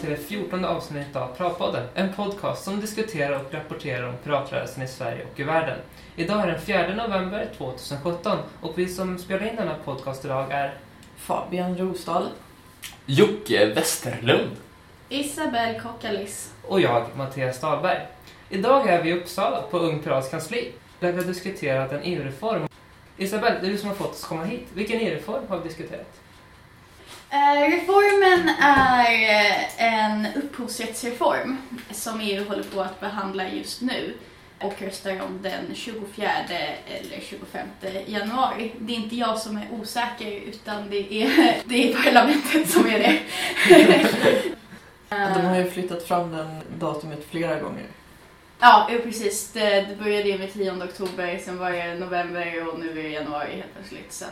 till det 14 avsnittet av Piratpodden, en podcast som diskuterar och rapporterar om piratrörelsen i Sverige och i världen. Idag är den 4 november 2017 och vi som spelar in denna podcast idag är Fabian Rosdahl. Jocke Westerlund. Isabel Kokkalis. och jag, Mattias Dahlberg. Idag är vi i Uppsala på Ung Pirats kansli där vi har diskuterat en EU-reform. Isabel, det är du som har fått oss komma hit. Vilken EU-reform har vi diskuterat? Eh, reformen är eh, en upphovsrättsreform som EU håller på att behandla just nu och röstar om den 24 eller 25 januari. Det är inte jag som är osäker utan det är, det är parlamentet som är det. De har ju flyttat fram den datumet flera gånger. Ja, precis. Det, började med 10 oktober, sen var det november och nu är det januari helt plötsligt. Så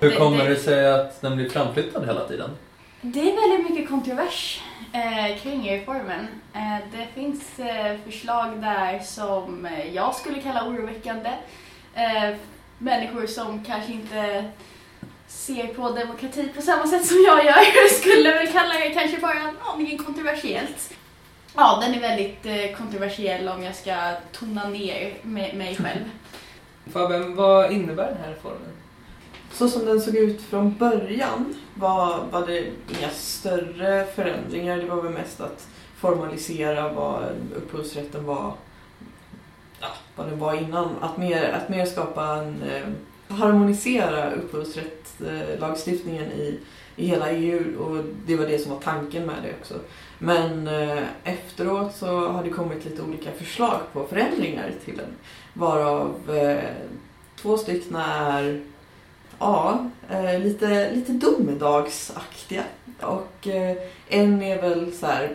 Hur Det- kommer det- det sig att den blir framflyttad hela tiden? Det är väldigt mycket kontrovers eh, kring reformen. Eh, det finns eh, förslag där som eh, jag skulle kalla oroväckande. Eh, människor som kanske inte ser på demokrati på samma sätt som jag gör skulle väl kalla det kanske bara aningen kontroversiellt. Ja, den är väldigt eh, kontroversiell om jag ska tona ner mig själv. Fabian, vad innebär den här reformen? Så som den såg ut från början var, var det inga större förändringar. Det var väl mest att formalisera vad upphovsrätten var, ja, vad den var innan. Att mer, att mer skapa en, eh, harmonisera upphovsrättslagstiftningen i, i hela EU och det var det som var tanken med det också. Men eh, efteråt så har det kommit lite olika förslag på förändringar till den. Varav eh, två stycken är Ja, eh, lite, lite domedagsaktiga. Och eh, en är väl så här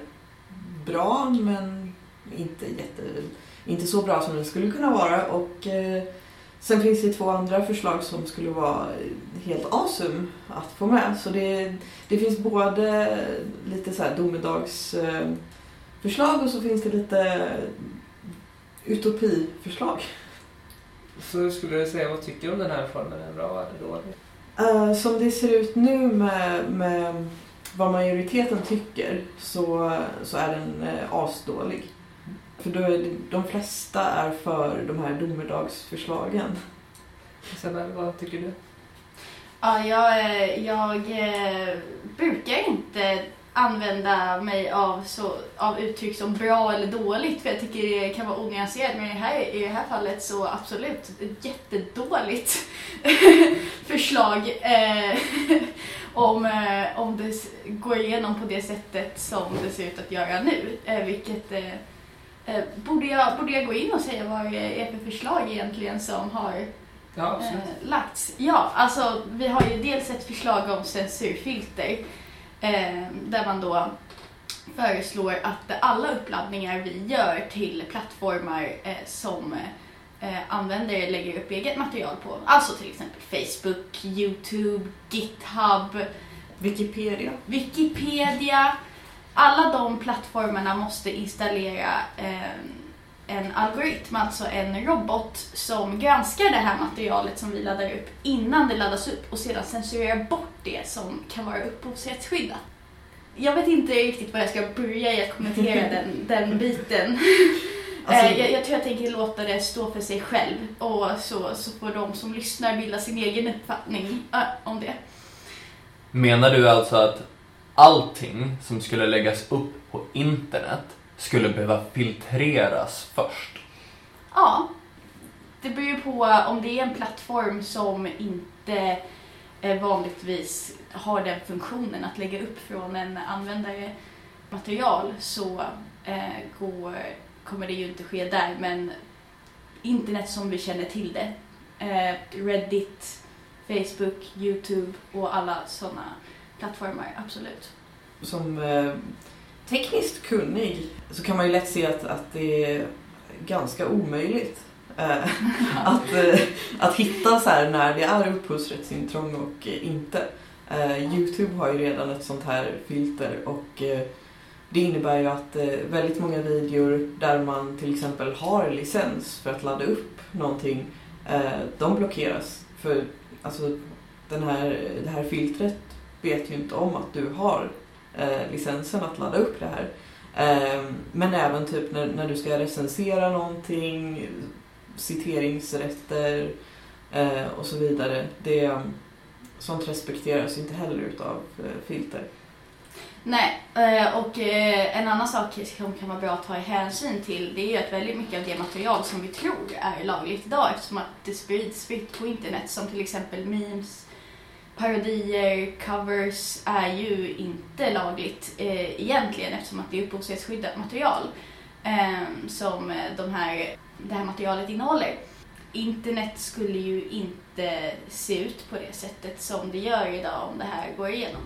bra men inte, jätte, inte så bra som den skulle kunna vara. Och eh, sen finns det två andra förslag som skulle vara helt awesome att få med. Så det, det finns både lite så här domedagsförslag och så finns det lite utopiförslag. Så skulle du säga, vad tycker du om den här reformen? Är den bra eller dålig? Eh, som det ser ut nu med, med vad majoriteten tycker så, så är den uh, asdålig. För då är det, de flesta är för de här domedagsförslagen. Isabel, vad tycker du? Ja, jag, eh, jag brukar inte använda mig av, så, av uttryck som bra eller dåligt för jag tycker det kan vara onyanserat men i det här, i det här fallet så absolut ett jättedåligt förslag eh, om, eh, om det går igenom på det sättet som det ser ut att göra nu. Eh, vilket eh, eh, borde, jag, borde jag gå in och säga vad det är för förslag egentligen som har Ja, eh, lagts. Ja, alltså vi har ju dels ett förslag om censurfilter eh, där man då föreslår att alla uppladdningar vi gör till plattformar eh, som eh, användare lägger upp eget material på, alltså till exempel Facebook, Youtube, GitHub, Wikipedia. Wikipedia. Alla de plattformarna måste installera eh, en algoritm, alltså en robot som granskar det här materialet som vi laddar upp innan det laddas upp och sedan censurerar bort det som kan vara upphovsrättsskyddat. Jag vet inte riktigt vad jag ska börja i att kommentera den, den biten. Alltså- Eh, jag, jag tror jag tänker låta det stå för sig själv och så, så får de som lyssnar bilda sin egen uppfattning eh, om det. Menar du alltså att allting som skulle läggas upp på internet skulle behöva filtreras först? Ja, det beror ju på om det är en plattform som inte eh, vanligtvis har den funktionen att lägga upp från en användare material så eh, går, kommer det ju inte ske där. Men internet som vi känner till det, eh, Reddit, Facebook, Youtube och alla sådana plattformar, absolut. Som eh, tekniskt kunnig så kan man ju lätt se att, att det är ganska omöjligt eh, att, eh, att hitta så här när det är upphovsrättsintrång och inte. Eh, Youtube har ju redan ett sånt här filter och det innebär ju att väldigt många videor där man till exempel har licens för att ladda upp någonting, de blockeras. För alltså, den här, det här filtret vet ju inte om att du har eh, licensen att ladda upp det här. Eh, men även typ när, när du ska recensera någonting, citeringsrätter eh, och så vidare. Det, sånt respekteras inte heller utav eh, filter. Nej, eh, och eh, en annan sak som kan vara bra att ta hänsyn till det är ju att väldigt mycket av det material som vi tror är lagligt idag eftersom att det sprids fritt på internet som till exempel memes, parodier, covers är ju inte lagligt eh, egentligen eftersom att det är upphovsrättsskyddat material ehm, eh, som de här, det här materialet innehåller. Internet skulle ju inte se ut på det sättet som det gör idag om det här går igenom.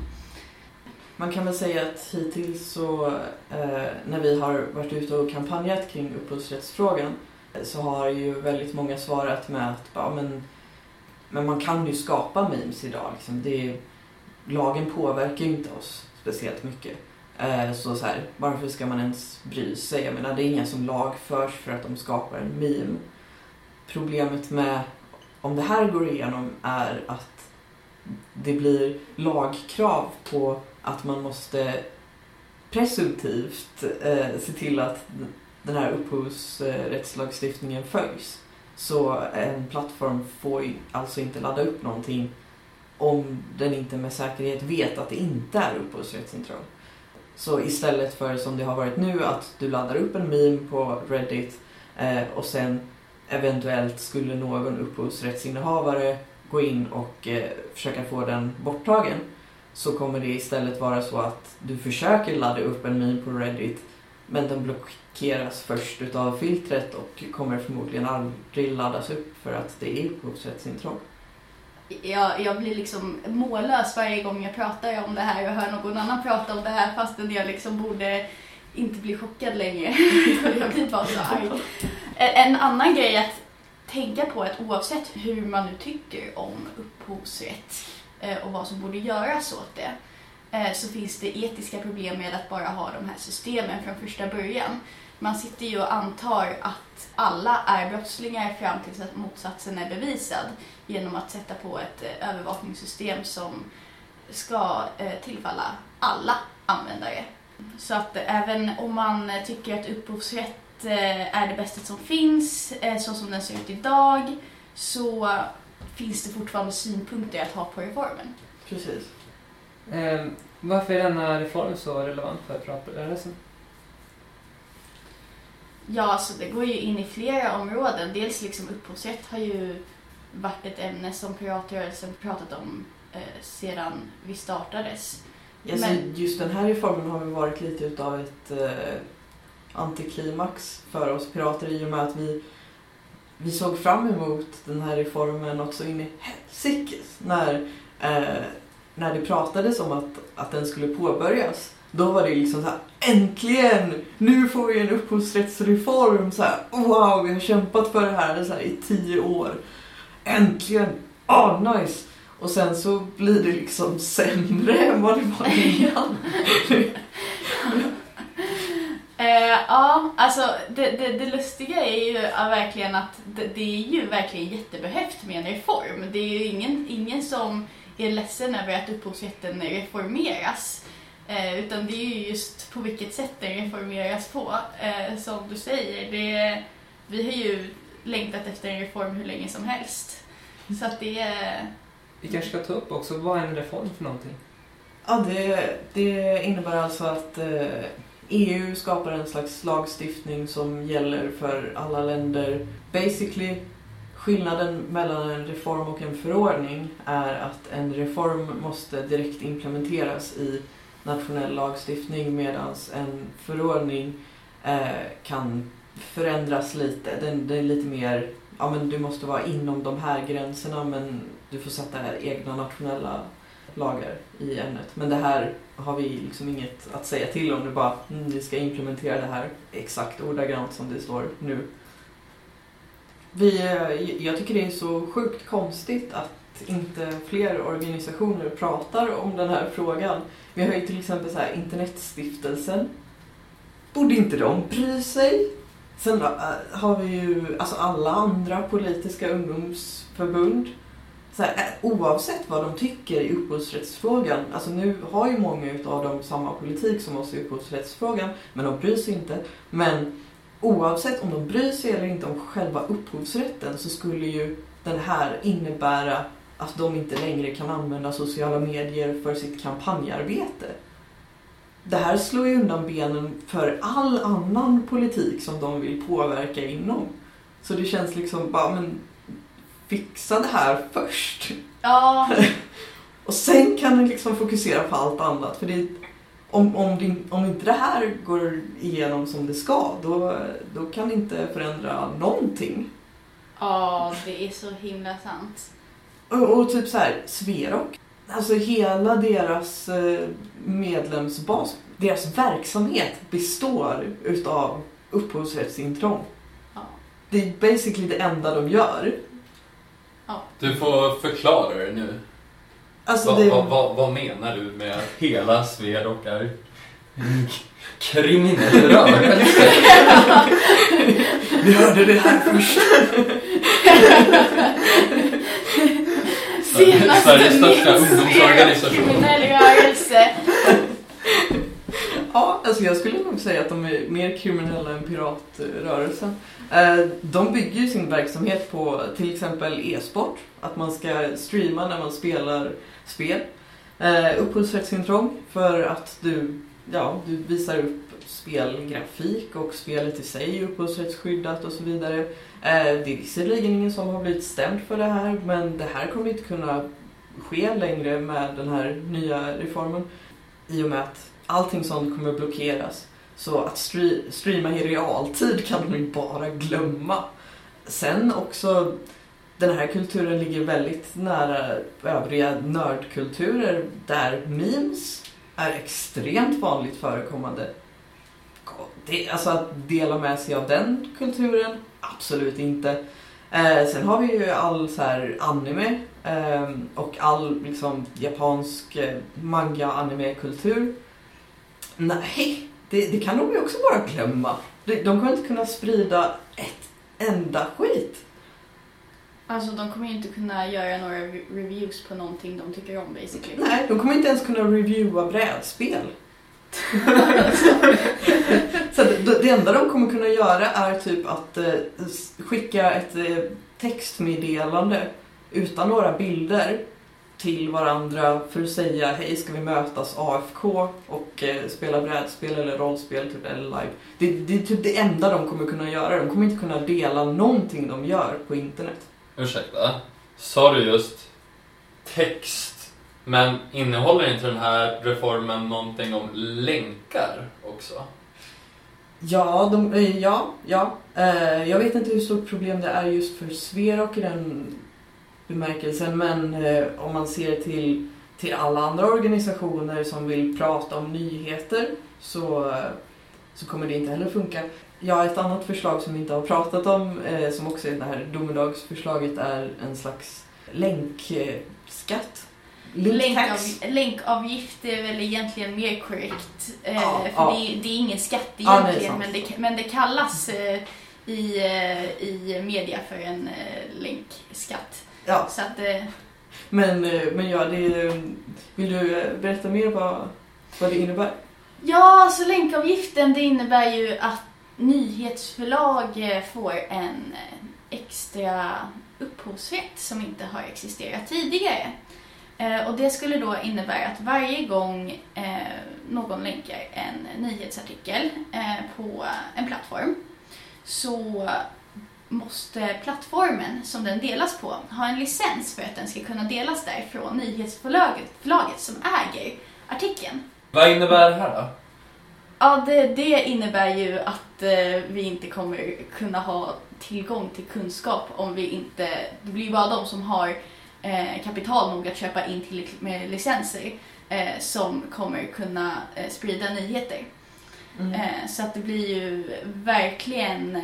Man kan väl säga att hittills så eh, när vi har varit ute och kampanjat kring upphovsrättsfrågan eh, så har ju väldigt många svarat med att ja, men, men man kan ju skapa memes idag. Liksom. Det, lagen påverkar ju inte oss speciellt mycket. Eh, så, så här, varför ska man ens bry sig? Jag menar, det är inga som lagförs för att de skapar en meme. Problemet med om det här går igenom är att det blir lagkrav på att man måste presumtivt eh, se till att den här upphovsrättslagstiftningen följs. Så en plattform får alltså inte ladda upp någonting om den inte med säkerhet vet att det inte är upphovsrättsintrång. Så istället för som det har varit nu att du laddar upp en meme på Reddit eh, och sen eventuellt skulle någon upphovsrättsinnehavare gå in och eh, försöka få den borttagen så kommer det istället vara så att du försöker ladda upp en meme på Reddit men den blockeras först utav filtret och kommer förmodligen aldrig laddas upp för att det är upphovsrättsintrång. Jag, jag blir liksom mållös varje gång jag pratar om det här och hör någon annan prata om det här fastän jag liksom borde inte bli chockad längre. jag blir bara så arg. Eh, en annan grej att tänka på är att oavsett hur man nu tycker om upphovsrätt eh, och vad som borde göras åt det eh, så finns det etiska problem med att bara ha de här systemen från första början. Man sitter ju och antar att alla är brottslingar fram tills att motsatsen är bevisad genom att sätta på ett eh, övervakningssystem som ska eh, tillfalla alla användare. Så att även om man tycker att upphovsrätt eh, är det bästa som finns, så som den ser ut idag, så finns det fortfarande synpunkter att ha på reformen. Precis. Eh, varför är denna reform så relevant för pratrörelsen? Ja, alltså det går ju in i flera områden. Dels liksom upphovsrätt har ju varit ett ämne som piratrörelsen pratat om eh, sedan vi startades. Ja, Men... Just den här reformen har väl varit lite utav ett eh, antiklimax för oss pirater i och med att vi vi såg fram emot den här reformen också in i helsikes när, eh, när det pratades om att, att den skulle påbörjas. Då var det liksom så här, äntligen! Nu får vi en upphovsrättsreform! Så här, wow, vi har kämpat för det här, så här i tio år. Äntligen! Ah, oh, nice! Och sen så blir det liksom sämre än vad det var innan. Eh, ja, alltså det, det, det, lustiga är ju verkligen att det, det, är ju verkligen jättebehövt med en reform. Det är ju ingen, ingen som är ledsen över att upphovsrätten reformeras. Eh, utan det är ju just på vilket sätt den reformeras på. Eh, som du säger, det, vi har ju längtat efter en reform hur länge som helst. Så att det är... Vi kanske ska ta upp också, vad är en reform för någonting? Ja, det, det innebär alltså att eh, EU skapar en slags lagstiftning som gäller för alla länder. Basically, skillnaden mellan en reform och en förordning är att en reform måste direkt implementeras i nationell lagstiftning medan en förordning eh, kan förändras lite. Den, den, är lite mer, ja men du måste vara inom de här gränserna men du får sätta egna nationella lagar i ämnet. Men det här har vi liksom inget att säga till om. Det bara, mm, vi ska implementera det här exakt ordagrant som det står nu. Vi, eh, jag tycker det är så sjukt konstigt att inte fler organisationer pratar om den här frågan. Vi har ju till exempel så här Internetstiftelsen. Borde inte de bry sig? Sen äh, har vi ju alltså alla andra politiska ungdomsförbund så här, eh, oavsett vad de tycker i upphovsrättsfrågan, alltså nu har ju många av dem samma politik som oss i upphovsrättsfrågan, men de bryr sig inte. Men oavsett om de bryr sig eller inte om själva upphovsrätten så skulle ju den här innebära att de inte längre kan använda sociala medier för sitt kampanjarbete. Det här slår ju undan benen för all annan politik som de vill påverka inom. Så det känns liksom bara, men fixa det här först. Ja, Och sen kan ni liksom fokusera på allt annat. För det, om, om, det, om inte det här går igenom som det ska, då, då kan det inte förändra någonting. ja, det är så himla sant. Och, och typ så här, Sverok, alltså hela deras eh, medlemsbas, deras verksamhet består utav upphovsrättsintrång. Ja. Det är basically det enda de gör. Du får förklara det nu. Alltså Vad, det, vad, vad, vad menar du med att hela Sverok är kriminell rörelse? vi hörde det här först. Senaste ungdomsorganisation. kriminell rörelse. Ja, alltså jag skulle nog säga att de är mer kriminella än piratrörelsen. Eh, De bygger ju sin verksamhet på till exempel e-sport. Att man ska streama när man spelar spel. Eh, Upphovsrättsintrång för att du, ja, du visar upp spelgrafik och spelet i sig är upphovsrättsskyddat och så vidare. Eh, Det är visserligen ingen som har blivit stämd för det här men det här kommer inte kunna ske längre med den här nya reformen. I och med att allting sånt kommer blockeras. Så att stre- streama i realtid kan de ju bara glömma. Sen också, den här kulturen ligger väldigt nära övriga nördkulturer där memes är extremt vanligt förekommande. Det, alltså att dela med sig av den kulturen, absolut inte. Eh, sen har vi ju all så här anime eh, och all liksom japansk eh, manga anime-kultur. Nej, det, det kan de ju också bara glömma. De, de kommer inte kunna sprida ett enda skit. Alltså de kommer ju inte kunna göra några re- reviews på någonting de tycker om basically. Nej, de kommer inte ens kunna reviewa brädspel. Så det, det enda de kommer kunna göra är typ att eh, skicka ett eh, textmeddelande utan några bilder till varandra för att säga hej ska vi mötas AFK och eh, spela brädspel eller rollspel typ, eller live. Det, det är typ det enda de kommer kunna göra. De kommer inte kunna dela någonting de gör på internet. Ursäkta, sa du just text? Men innehåller inte den här reformen någonting om länkar också? Ja, de, eh, ja, ja. Eh, jag vet inte hur stort problem det är just för Sverok i den bemärkelsen, men eh, om man ser till, till alla andra organisationer som vill prata om nyheter så, eh, så kommer det inte heller funka. Ja, ett annat förslag som vi inte har pratat om, eh, som också är det här domedagsförslaget, är en slags länkskatt. Link tax. Länkav, länkavgift är väl egentligen mer korrekt. Eh, Ja, för ja. Det, är, det är ingen skatt Ja, egentligen, sant. men, det, men det kallas eh, i, eh, i media för en eh, länkskatt. Ja, Så att, eh, men, eh, men ja, det, vill du eh, berätta mer vad, vad det innebär? ja, så länkavgiften det innebär ju att nyhetsförlag får en extra upphovsrätt som inte har existerat tidigare. Eh, Och det skulle då innebära att varje gång eh, någon länkar en nyhetsartikel eh, på en plattform så måste plattformen som den delas på ha en licens för att den ska kunna delas där från nyhetsförlaget förlaget som äger artikeln. Vad innebär det här då? Ja, det, det innebär ju att eh, vi inte kommer kunna ha tillgång till kunskap om vi inte... Det blir ju bara de som har kapital nog att köpa in tillräckligt med licenser eh, som kommer kunna eh, sprida nyheter. Mm. Eh, så att det blir ju verkligen... eh,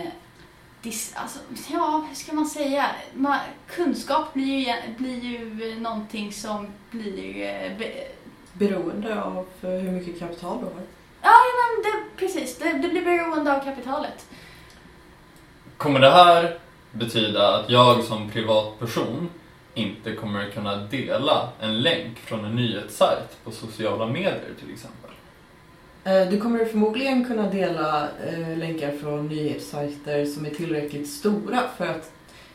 Dis, alltså, ja, hur ska man säga? Man, kunskap blir ju, blir ju någonting som blir... Eh, be, Beroende av eh, hur mycket kapital du har. men det, precis, det, det blir beroende av kapitalet. Kommer det här betyda att jag som privatperson inte kommer kunna dela en länk från en nyhetssajt på sociala medier till exempel. Eh, du kommer förmodligen kunna dela eh, länkar från nyhetssajter som är tillräckligt stora för att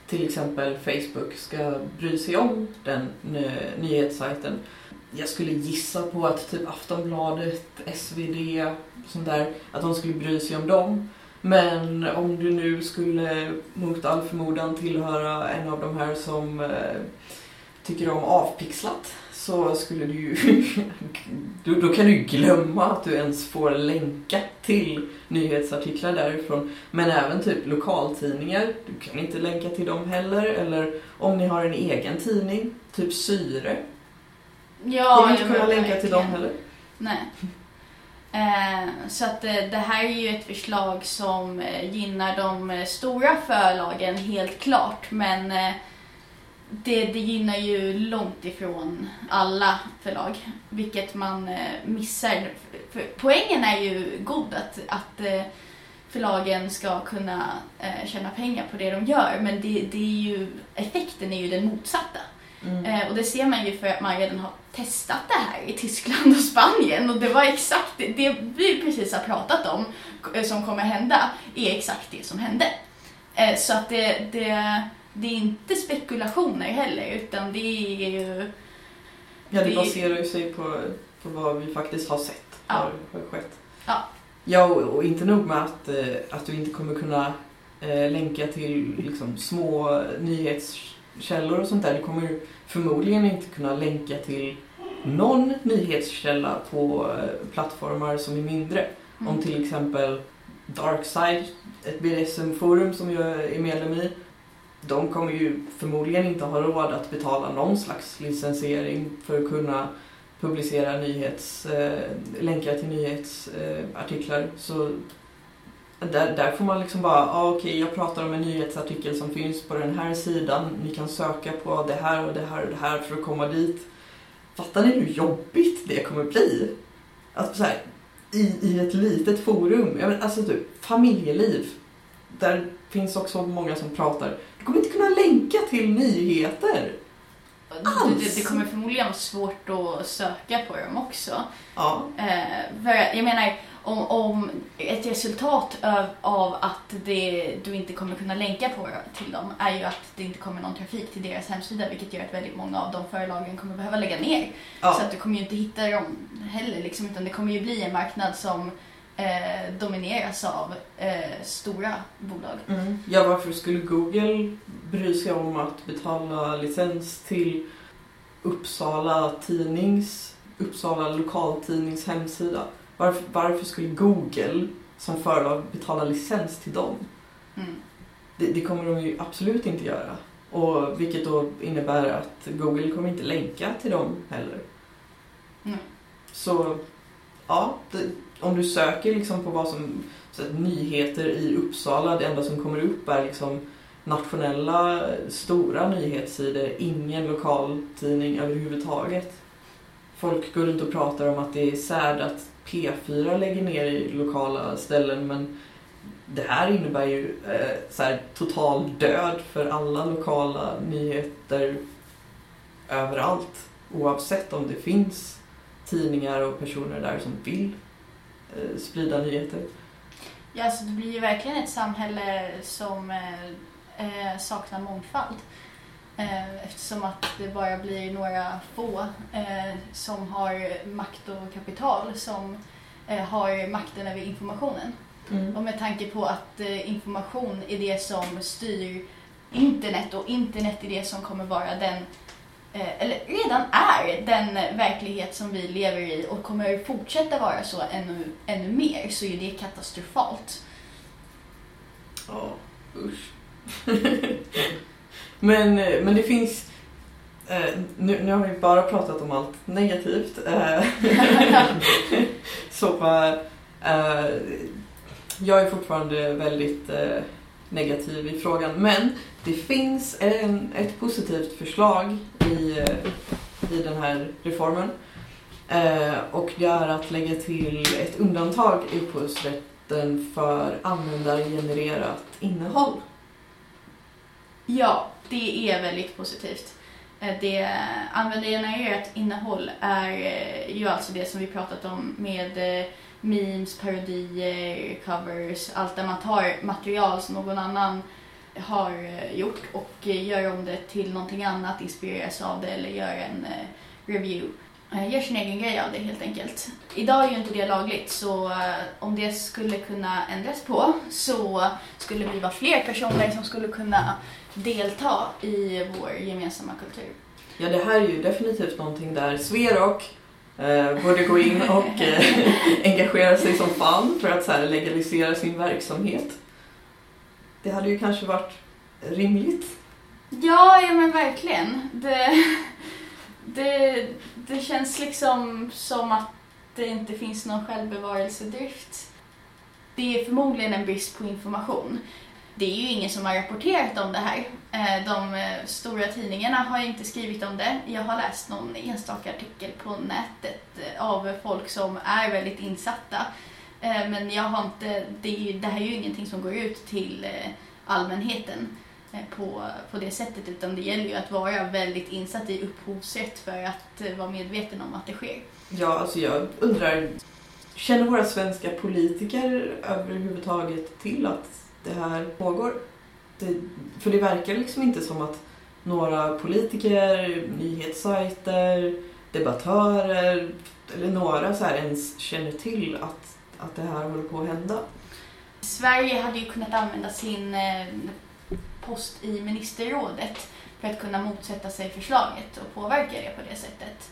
till exempel Facebook ska bry sig om den nyhetssajten. Jag skulle gissa på att typ Aftonbladet, SvD, sånt där, att de skulle bry sig om dem. Men om du nu skulle mot all förmodan tillhöra en av de här som eh, tycker om avpixlat så skulle du ju... då, då kan du glömma att du ens får länka till nyhetsartiklar därifrån. Men även typ lokaltidningar, du kan inte länka till dem heller. Eller om ni har en egen tidning, typ Syre, Ja, kommer inte kunna länka till dem heller. Nej. Eh, så att eh, det här är ju ett förslag som eh, gynnar de stora förlagen helt klart. Men det, det gynnar ju långt ifrån alla förlag. Vilket man missar. För poängen är ju god att, att förlagen ska kunna tjäna pengar på det de gör. Men det, det är ju, effekten är ju den motsatta. Mm. Eh, och det ser man ju för att man redan har testat det här i Tyskland och Spanien och det var exakt det, det vi precis har pratat om eh, som kommer hända är exakt det som hände. Eh, så att det, det, det är inte spekulationer heller utan det är ju Ja, det det- baserar ju sig på, på vad vi faktiskt har sett Ja. har, har skett. Ja. Ja, och, och inte nog med att, eh, att du inte kommer kunna eh, länka till liksom, små nyhetskällor och sånt där. Du kommer förmodligen inte kunna länka till någon nyhetskälla på eh, plattformar som är mindre. Om till exempel Darkside, ett BDSM-forum som jag är medlem i. De kommer ju förmodligen inte ha råd att betala någon slags licensiering för att kunna publicera nyhets, eh, länkar till nyhetsartiklar. Eh, Så där, där får man liksom bara, ah, okej jag pratar om en nyhetsartikel som finns på den här sidan. Ni kan söka på det här och det här och det här för att komma dit. Fattar ni hur jobbigt det kommer bli? Alltså så här, i, i ett litet forum, jag men, alltså typ familjeliv. Där finns också många som pratar. Du kommer inte kunna länka till nyheter. det, det, kommer förmodligen vara svårt att söka på dem också. Ja, Eh, jag menar, om, om ett resultat av, av att det, du inte kommer kunna länka på till dem är ju att det inte kommer någon trafik till deras hemsida vilket gör att väldigt många av de förlagen kommer behöva lägga ner. ja. Så att du kommer ju inte hitta dem heller liksom, utan det kommer ju bli en marknad som eh, domineras av eh, stora bolag. Mm. Ja, varför skulle Google bry sig om att betala licens till Uppsala tidnings, Uppsala lokaltidnings hemsida? Varför, varför skulle Google som företag betala licens till dem? Mm. Det, det kommer de ju absolut inte göra. Och vilket då innebär att Google kommer inte länka till dem heller. Nej. Så ja, det, om du söker liksom på vad som så att nyheter i Uppsala, det enda som kommer upp är liksom nationella stora nyhetssidor, ingen lokaltidning överhuvudtaget. Folk går runt och pratar om att det är sad att P4 lägger ner i lokala ställen men det här innebär ju eh, så här, total död för alla lokala nyheter överallt. Oavsett om det finns tidningar och personer där som vill eh, sprida nyheter. Ja, alltså det blir ju verkligen ett samhälle som eh, eh saknar mångfald. Eh, eftersom att det bara blir några få eh, som har makt och kapital som eh, har makten över informationen. Och med tanke på att information är det som styr internet och internet är det som kommer vara den, eller redan är den verklighet som vi lever i och kommer fortsätta vara så ännu, ännu mer så är det katastrofalt. Ja, usch. men, eh, men det finns... Eh, nu, nu har vi bara pratat om allt negativt. Eh, så eh, jag är fortfarande väldigt eh, negativ i frågan. Men det finns en, ett positivt förslag i, eh, i den här reformen. Eh, och det är att lägga till ett undantag i upphovsrätten för användargenererat innehåll. Ja, det är väldigt positivt. Eh, det användargenererat innehåll är eh, ju alltså det som vi pratat om med eh, memes, parodier, covers, allt där man tar material som någon annan har gjort och gör om det till någonting annat, inspireras av det eller gör en review. Gör sin egen grej av det helt enkelt. Idag är ju inte det lagligt så om det skulle kunna ändras på så skulle vi vara fler personer som skulle kunna delta i vår gemensamma kultur. Ja, det här är ju definitivt någonting där Sverok eh, borde gå in och eh, engagera sig som fan för att så här, legalisera sin verksamhet. Det hade ju kanske varit rimligt. Ja, ja men verkligen. Det, det, det känns liksom som att det inte finns någon självbevarelsedrift. Det är förmodligen en brist på information. Det är ju ingen som har rapporterat om det här. Eh, de eh, stora tidningarna har inte skrivit om det. Jag har läst någon enstaka artikel på nätet eh, av folk som är väldigt insatta. Men jag har inte, det, är ju, det här är ju ingenting som går ut till allmänheten på, på det sättet utan det gäller ju att vara väldigt insatt i upphovsrätt för att vara medveten om att det sker. Ja, alltså jag undrar, känner våra svenska politiker överhuvudtaget till att det här pågår? Det, för det verkar liksom inte som att några politiker, nyhetssajter, debattörer eller några så här ens känner till att, att det här håller på att hända. Sverige hade ju kunnat använda sin eh, post i ministerrådet för att kunna motsätta sig förslaget och påverka det på det sättet.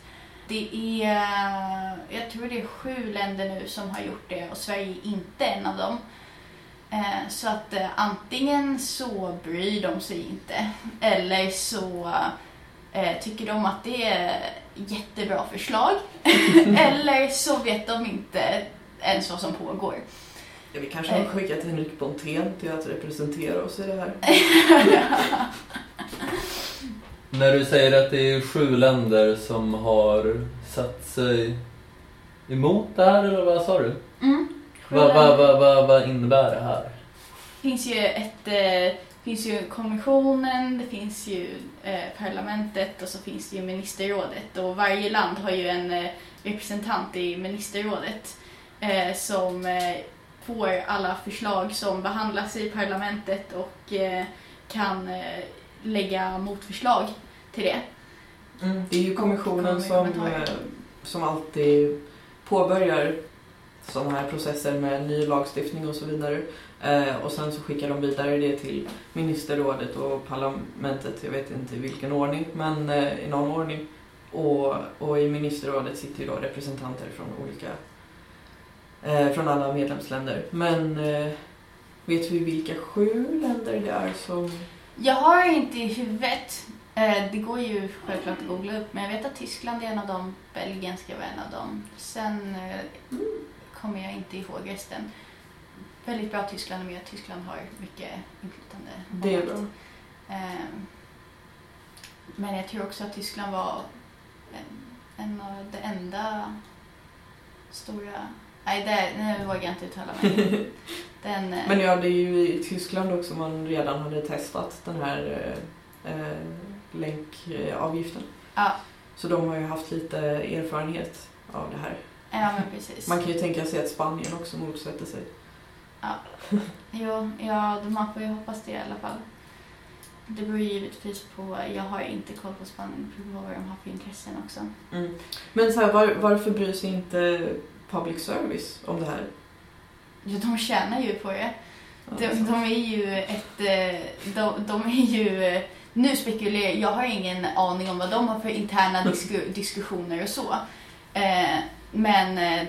Det är, jag tror det är sju länder nu som har gjort det och Sverige är inte en av dem. Eh, Så att eh, antingen så bryr de sig inte eller så eh, tycker de att det är jättebra förslag eller så vet de inte ens vad som pågår. Ja, vi kanske har skickat Henrik Pontén till att representera oss i det här. När du säger att det är sju länder som har satt sig emot det här, eller vad sa du? Mm. Vad vad vad vad vad innebär det här? Det finns ju ett eh, finns ju kommissionen, det finns ju eh, parlamentet och så finns det ju ministerrådet och varje land har ju en eh, representant i ministerrådet eh, som eh, får alla förslag som behandlas i parlamentet och eh, kan eh, lägga motförslag till det. Mm. Det är ju kommissionen som, eh, som alltid påbörjar sådana här processer med ny lagstiftning och så vidare. Eh, och sen så skickar de vidare det till ministerrådet och parlamentet, jag vet inte i vilken ordning, men eh, i någon ordning. Och, och i ministerrådet sitter ju då representanter från olika, eh, från alla medlemsländer. Men eh, vet vi vilka sju länder det är som... Jag har inte i huvudet, eh, det går ju självklart att googla upp, men jag vet att Tyskland är en av dem, Belgien ska vara en av dem. Sen eh, kommer jag inte ihåg resten. Väldigt bra Tyskland med, Tyskland har mycket inflytande. Det är bra. Ehm, Men jag tror också att Tyskland var en, av det enda stora... Nej, det, nu vågar jag inte uttala mig. Den, eh, Men ja, det är ju i Tyskland också man redan hade testat den här eh, eh, länkavgiften. Ja. Så de har ju haft lite erfarenhet av det här. Ja, men precis. Man kan ju tänka sig att Spanien också motsätter sig. Jo, ja, man får ju hoppas det i alla fall. Det beror ju givetvis på, jag har inte koll på Spanien på vad de har för intressen också. Men så här, var, varför bryr sig inte public service om det här? Jo, de tjänar ju på det. Ja, De, de är ju ett, eh, de, de är ju, nu spekulerar jag har ingen aning om vad de har för interna disku, diskussioner och så. Eh, men eh,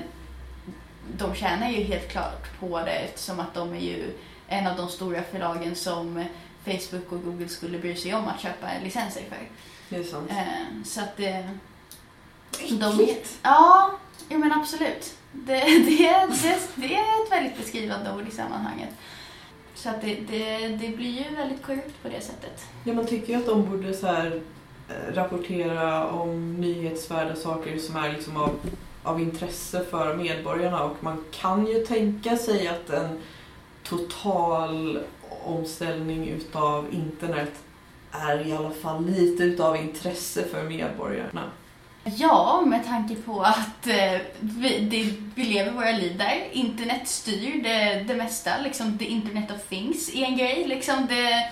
de tjänar ju helt klart på det eftersom att de är ju en av de stora förlagen som Facebook och Google skulle bry sig om att köpa licenser för. Det är sant. Eh, så att det... De, Äckligt. ja, jo men absolut. Det, det, det, det är ett väldigt beskrivande ord i sammanhanget. Så att det, det, det blir ju väldigt korrupt på det sättet. Ja, man tycker ju att de borde så här, eh, rapportera om nyhetsvärda saker som är liksom av, av intresse för medborgarna och man kan ju tänka sig att en total omställning utav internet är i alla fall lite utav intresse för medborgarna. Ja, med tanke på att eh, vi, det, vi lever våra liv där. Internet styr det, det mesta. Liksom, the internet of things är en grej. Liksom, det,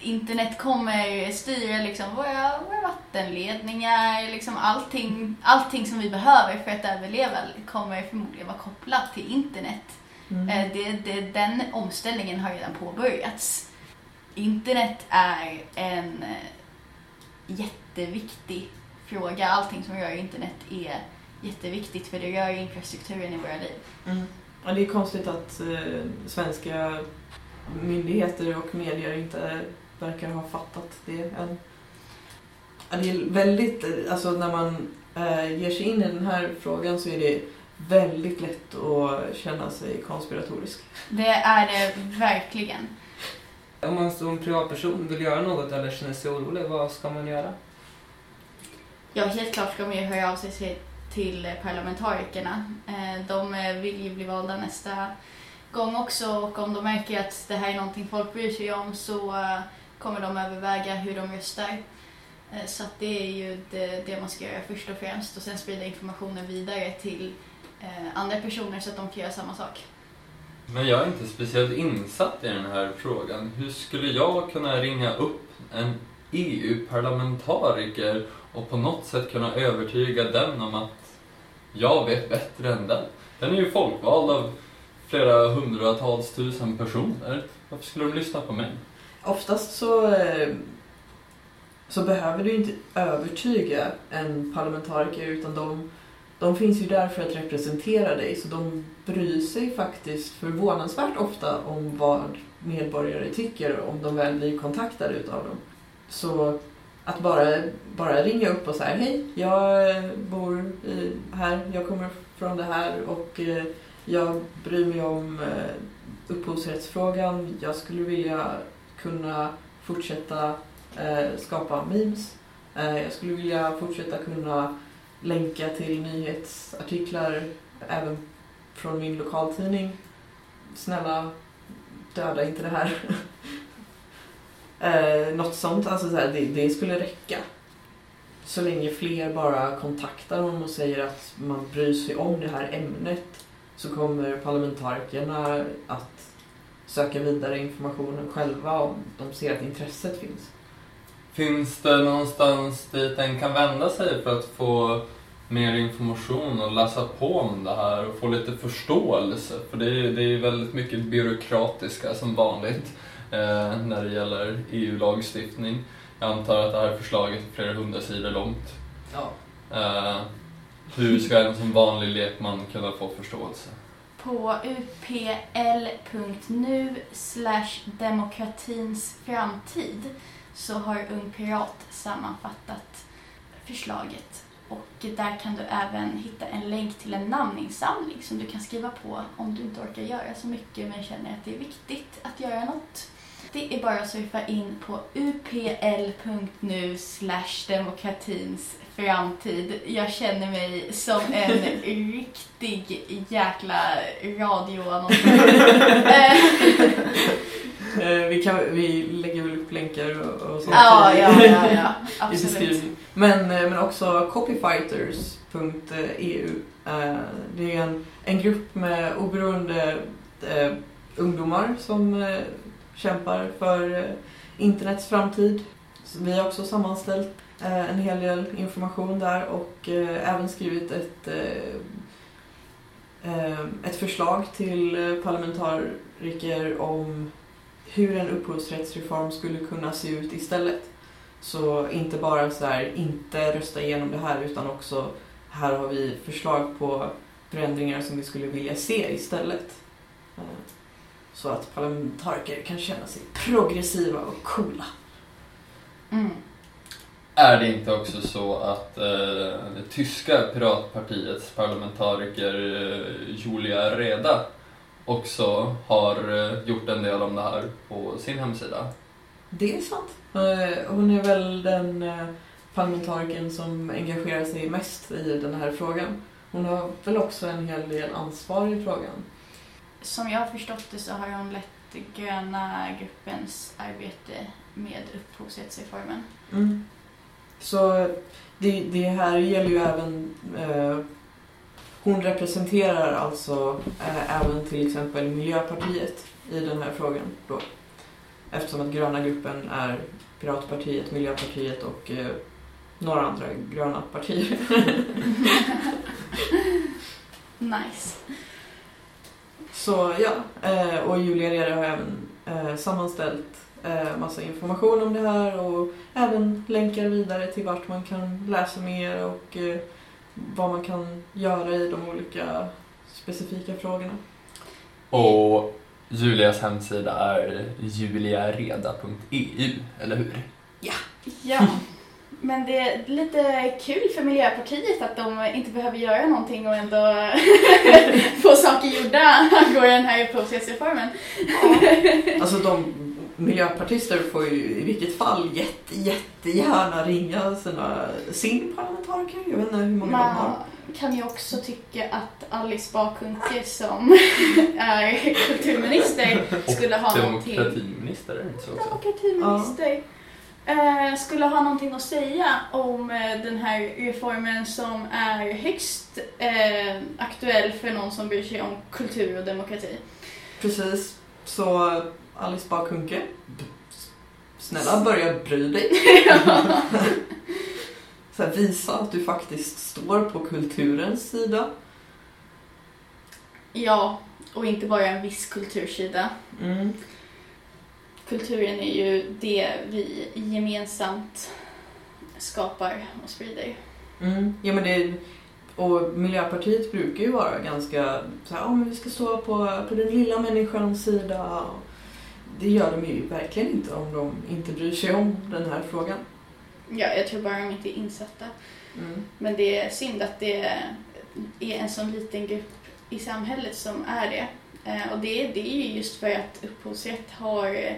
internet kommer styra liksom, våra, våra vattenledningar. Liksom, allting, allting som vi behöver för att överleva kommer förmodligen vara kopplat till internet. Mm. Eh, Det, det, den omställningen har redan påbörjats. Internet är en eh, jätteviktig fråga. Allting som rör internet är jätteviktigt för det rör infrastrukturen i våra liv. Mm. Ja, det är konstigt att eh, svenska myndigheter och medier inte verkar ha fattat det än. Det är väldigt, alltså när man eh, ger sig in i den här frågan så är det väldigt lätt att känna sig konspiratorisk. Det är det verkligen. Om man som privatperson vill göra något eller känner sig orolig, vad ska man göra? Ja, helt klart ska man ju höra av sig till parlamentarikerna. Eh, De vill ju bli valda nästa gång också och om de märker att det här är någonting folk bryr sig om så eh, kommer de överväga hur de röstar. Eh, så att det är ju det, det man ska göra först och främst och sen sprida informationen vidare till eh, andra personer så att de kan göra samma sak. Men jag är inte speciellt insatt i den här frågan. Hur skulle jag kunna ringa upp en EU-parlamentariker och på något sätt kunna övertyga den om att jag vet bättre än den? Den är ju folkvald av flera hundratals tusen personer. Varför skulle de lyssna på mig? Oftast så, eh, så behöver du inte övertyga en parlamentariker utan de, de finns ju där för att representera dig så de bryr sig faktiskt förvånansvärt ofta om vad medborgare tycker om de väl blir kontaktade utav dem. Så att bara, bara ringa upp och säga hej, jag eh, bor här, jag kommer från det här och eh, jag bryr mig om eh, upphovsrättsfrågan. Jag skulle vilja kunna fortsätta eh, skapa memes. Eh, jag skulle vilja fortsätta kunna länka till nyhetsartiklar även från min lokaltidning. Snälla, döda inte det här. eh, något sånt, alltså så här, det, det skulle räcka. Så länge fler bara kontaktar honom och säger att man bryr sig om det här ämnet så kommer parlamentarikerna att söka vidare informationen själva om de ser att intresset finns. Finns det någonstans dit en kan vända sig för att få mer information och läsa på om det här och få lite förståelse? För det är, det är väldigt mycket byråkratiska som vanligt eh, när det gäller EU-lagstiftning. Jag antar att det här förslaget är flera hundra sidor långt. Ja. Eh, hur ska en som vanlig lekman kunna få förståelse? På upl.nu demokratins framtid så har Ung Pirat sammanfattat förslaget. Och där kan du även hitta en länk till en namninsamling som du kan skriva på om du inte orkar göra så mycket men känner att det är viktigt att göra något. Det är bara att surfa in på upl.nu demokratins framtid. Jag känner mig som en riktig jäkla radioannonsör. Eh, vi, kan, vi lägger väl upp länkar och, och sånt ja, i, ja, ja, ja, i absolut. beskrivningen. Men, eh, men också copyfighters.eu. Eh, det är en, en grupp med oberoende ungdomar som kämpar för internets framtid. Så vi har också sammanställt Eh, en hel del information där och eh, även skrivit ett, eh, eh, ett förslag till parlamentariker om hur en upphovsrättsreform skulle kunna se ut istället. Så inte bara så här, inte rösta igenom det här utan också här har vi förslag på förändringar som vi skulle vilja se istället. Eh, så att parlamentariker kan känna sig progressiva och coola. Mm. Är det inte också så att eh, det tyska piratpartiets parlamentariker eh, Julia Reda också har eh, gjort en del om det här på sin hemsida? Det är sant. Eh, Hon är väl den eh, parlamentarikern som engagerar sig mest i den här frågan. Hon har väl också en hel del ansvar i frågan. Som jag har förstått det så har hon lett gröna gruppens arbete med upphovsrättsreformen. Mm. Så det, det här gäller ju även... Eh, hon representerar alltså eh, även till exempel Miljöpartiet i den här frågan då. Eftersom att gröna gruppen är Piratpartiet, Miljöpartiet och eh, några andra gröna partier. Nice. Så ja, eh, och Julia Rede har även eh, sammanställt massa information om det här och även länkar vidare till vart man kan läsa mer och eh, vad man kan göra i de olika specifika frågorna. Och Julias hemsida är juliareda.eu, eller hur? Ja, men det är lite kul för Miljöpartiet att de inte behöver göra någonting och ändå få saker gjorda angående den här upphovsrättsreformen. Alltså de miljöpartister får ju i vilket fall jätte, jättegärna ringa sina, sin parlamentariker. Jag vet inte hur många de Man har. kan ju också tycka att Alice Bakunke som är kulturminister skulle ha någonting Demokratiminister, är det inte så också? demokratiminister eh, skulle ha någonting att säga om eh, den här reformen som är högst eh, aktuell för någon som bryr sig om kultur och demokrati. Precis. Så Alice Bakunke, snälla börja bry dig. Så här, visa att du faktiskt står på kulturens sida. ja, och inte bara en viss kultursida. Mm. Kulturen är ju det vi gemensamt skapar och sprider. Mm. Ja, men det, och Miljöpartiet brukar ju vara ganska så här, ja men vi ska stå på, på den lilla människans sida. Det gör de ju verkligen inte om de inte bryr sig om den här frågan. Ja, jag tror bara de inte är insatta. Mm. Men det är synd att det är en sån liten grupp i samhället som är det. Eh, Och det, det är ju just för att upphovsrätt har... eh,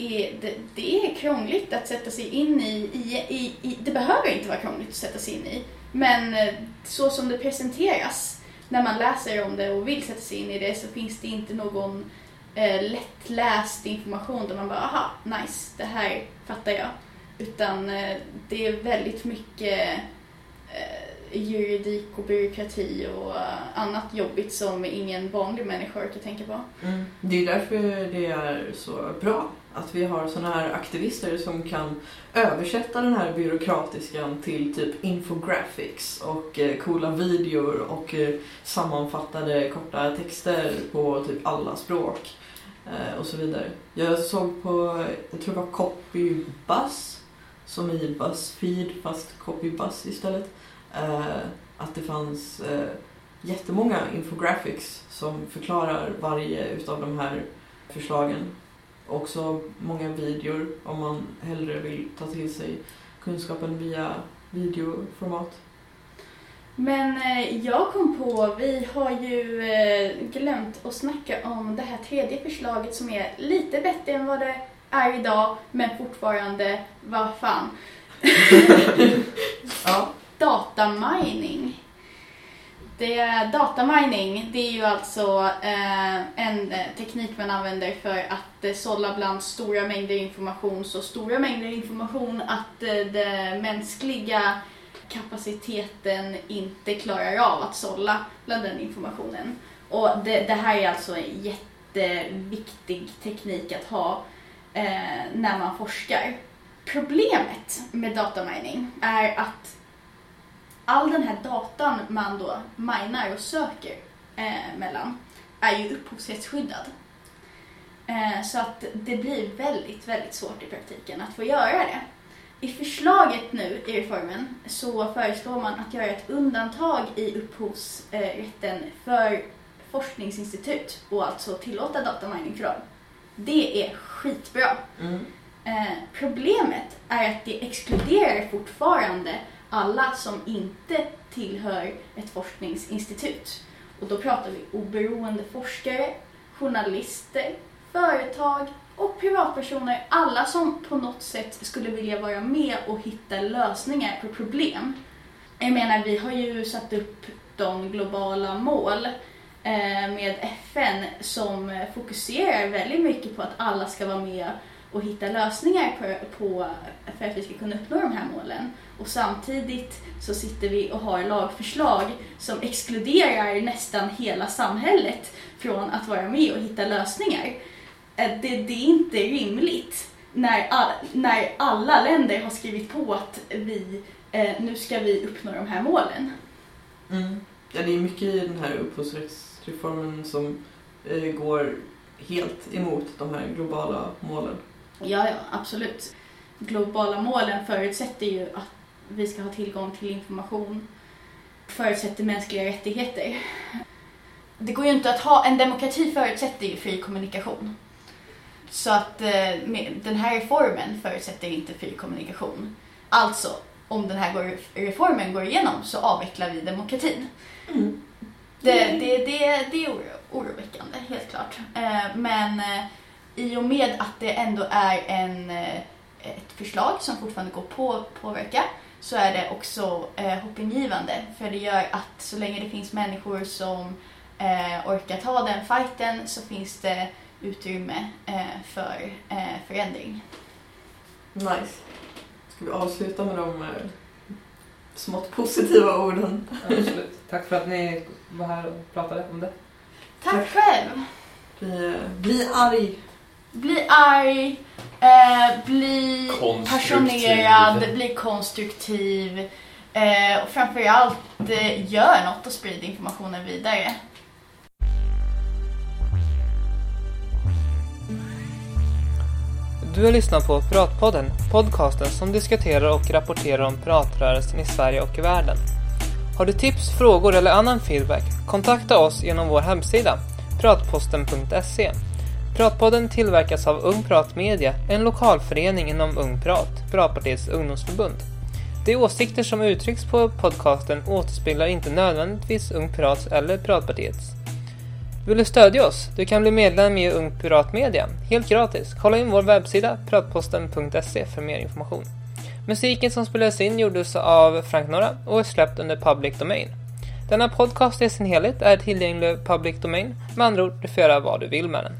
Är, det, det är krångligt att sätta sig in i, i, i, i... Det behöver inte vara krångligt att sätta sig in i. Men eh, så som det presenteras när man läser om det och vill sätta sig in i det så finns det inte någon eh, lättläst information där man bara aha, nice, det här fattar jag. Utan eh, det är väldigt mycket eh, juridik och byråkrati och eh, annat jobbigt som ingen vanlig människa orkar tänka på. Mm. Det är därför det är så bra att vi har såna här aktivister som kan översätta den här byråkratiskan till typ infographics och eh, coola videor och eh, sammanfattade korta texter på typ alla språk eh, och så vidare. Jag såg på, jag tror det var Copybuzz, som i Buzzfeed fast Copybuzz istället, eh, att det fanns eh, jättemånga infographics som förklarar varje utav de här förslagen. Också många videor om man hellre vill ta till sig kunskapen via videoformat. Men eh, jag kom på, vi har ju eh, glömt att snacka om det här tredje förslaget som är lite bättre än vad det är idag, men fortfarande, vad fan, Ja, datamining. Det är datamining, det är ju alltså eh, en eh, teknik man använder för att eh, sålla bland stora mängder information, så stora mängder information att eh, den mänskliga kapaciteten inte klarar av att sålla bland den informationen. Och det, det här är alltså en jätteviktig teknik att ha eh, när man forskar. Problemet med datamining är att all den här datan man då minar och söker eh, mellan är ju upphovsrättsskyddad. Eh, så att det blir väldigt, väldigt svårt i praktiken att få göra det. I förslaget nu i reformen så föreslår man att göra ett undantag i upphovsrätten för forskningsinstitut och alltså tillåta datamining för dem. Det är skitbra. mm. Eh, problemet är att det exkluderar fortfarande alla som inte tillhör ett forskningsinstitut. Och då pratar vi oberoende forskare, journalister, företag och privatpersoner. Alla som på något sätt skulle vilja vara med och hitta lösningar på problem. Jag menar, vi har ju satt upp de globala mål eh, med FN som fokuserar väldigt mycket på att alla ska vara med och hitta lösningar på, på, för att vi ska kunna uppnå de här målen. Och samtidigt så sitter vi och har lagförslag som exkluderar nästan hela samhället från att vara med och hitta lösningar. Eh, Det, det är inte rimligt när, all, när alla länder har skrivit på att vi, eh, nu ska vi uppnå de här målen. Mm. Ja, det är mycket i den här upphovsrättsreformen som eh, går helt emot de här globala målen. Ja, ja, absolut. Globala målen förutsätter ju att vi ska ha tillgång till information, förutsätter mänskliga rättigheter. Det går ju inte att ha, en demokrati förutsätter ju fri kommunikation. Så att eh, den här reformen förutsätter inte fri kommunikation. Alltså, om den här går, reformen går igenom så avvecklar vi demokratin. Mm. Det, det, det, det är oro, oroväckande, helt klart. Eh, men eh, i och med att det ändå är en, ett förslag som fortfarande går på påverka så är det också eh, hoppingivande. För det gör att så länge det finns människor som eh, orkar ta den fighten så finns det utrymme eh, för eh, förändring. Nice. Ska vi avsluta med de eh, smått positiva orden? Absolut. Tack för att ni var här och pratade om det. Tack Tack. själv! Bli, eh, bli arg. Bli arg, eh, bli Konstruktiv. passionerad, bli konstruktiv eh, och framförallt eh, gör något och sprid informationen vidare. Du har lyssnat på Pratpodden, podcasten som diskuterar och rapporterar om pratrörelsen i Sverige och i världen. Har du tips, frågor eller annan feedback? Kontakta oss genom vår hemsida, pratposten.se. Pratpodden tillverkas av Ung Prat Media, en lokalförening inom Ung Prat, Pratpartiets ungdomsförbund. De åsikter som uttrycks på podcasten återspeglar inte nödvändigtvis Ung Prats eller Pratpartiets. Vill du stödja oss? Du kan bli medlem i Ung Pirat Media, helt gratis. Kolla in vår webbsida pratposten.se för mer information. Musiken som spelades in gjordes av Frank Norra och är släppt under Public Domain. Denna podcast i sin helhet är tillgänglig public domain, med andra ord, du får göra vad du vill med den.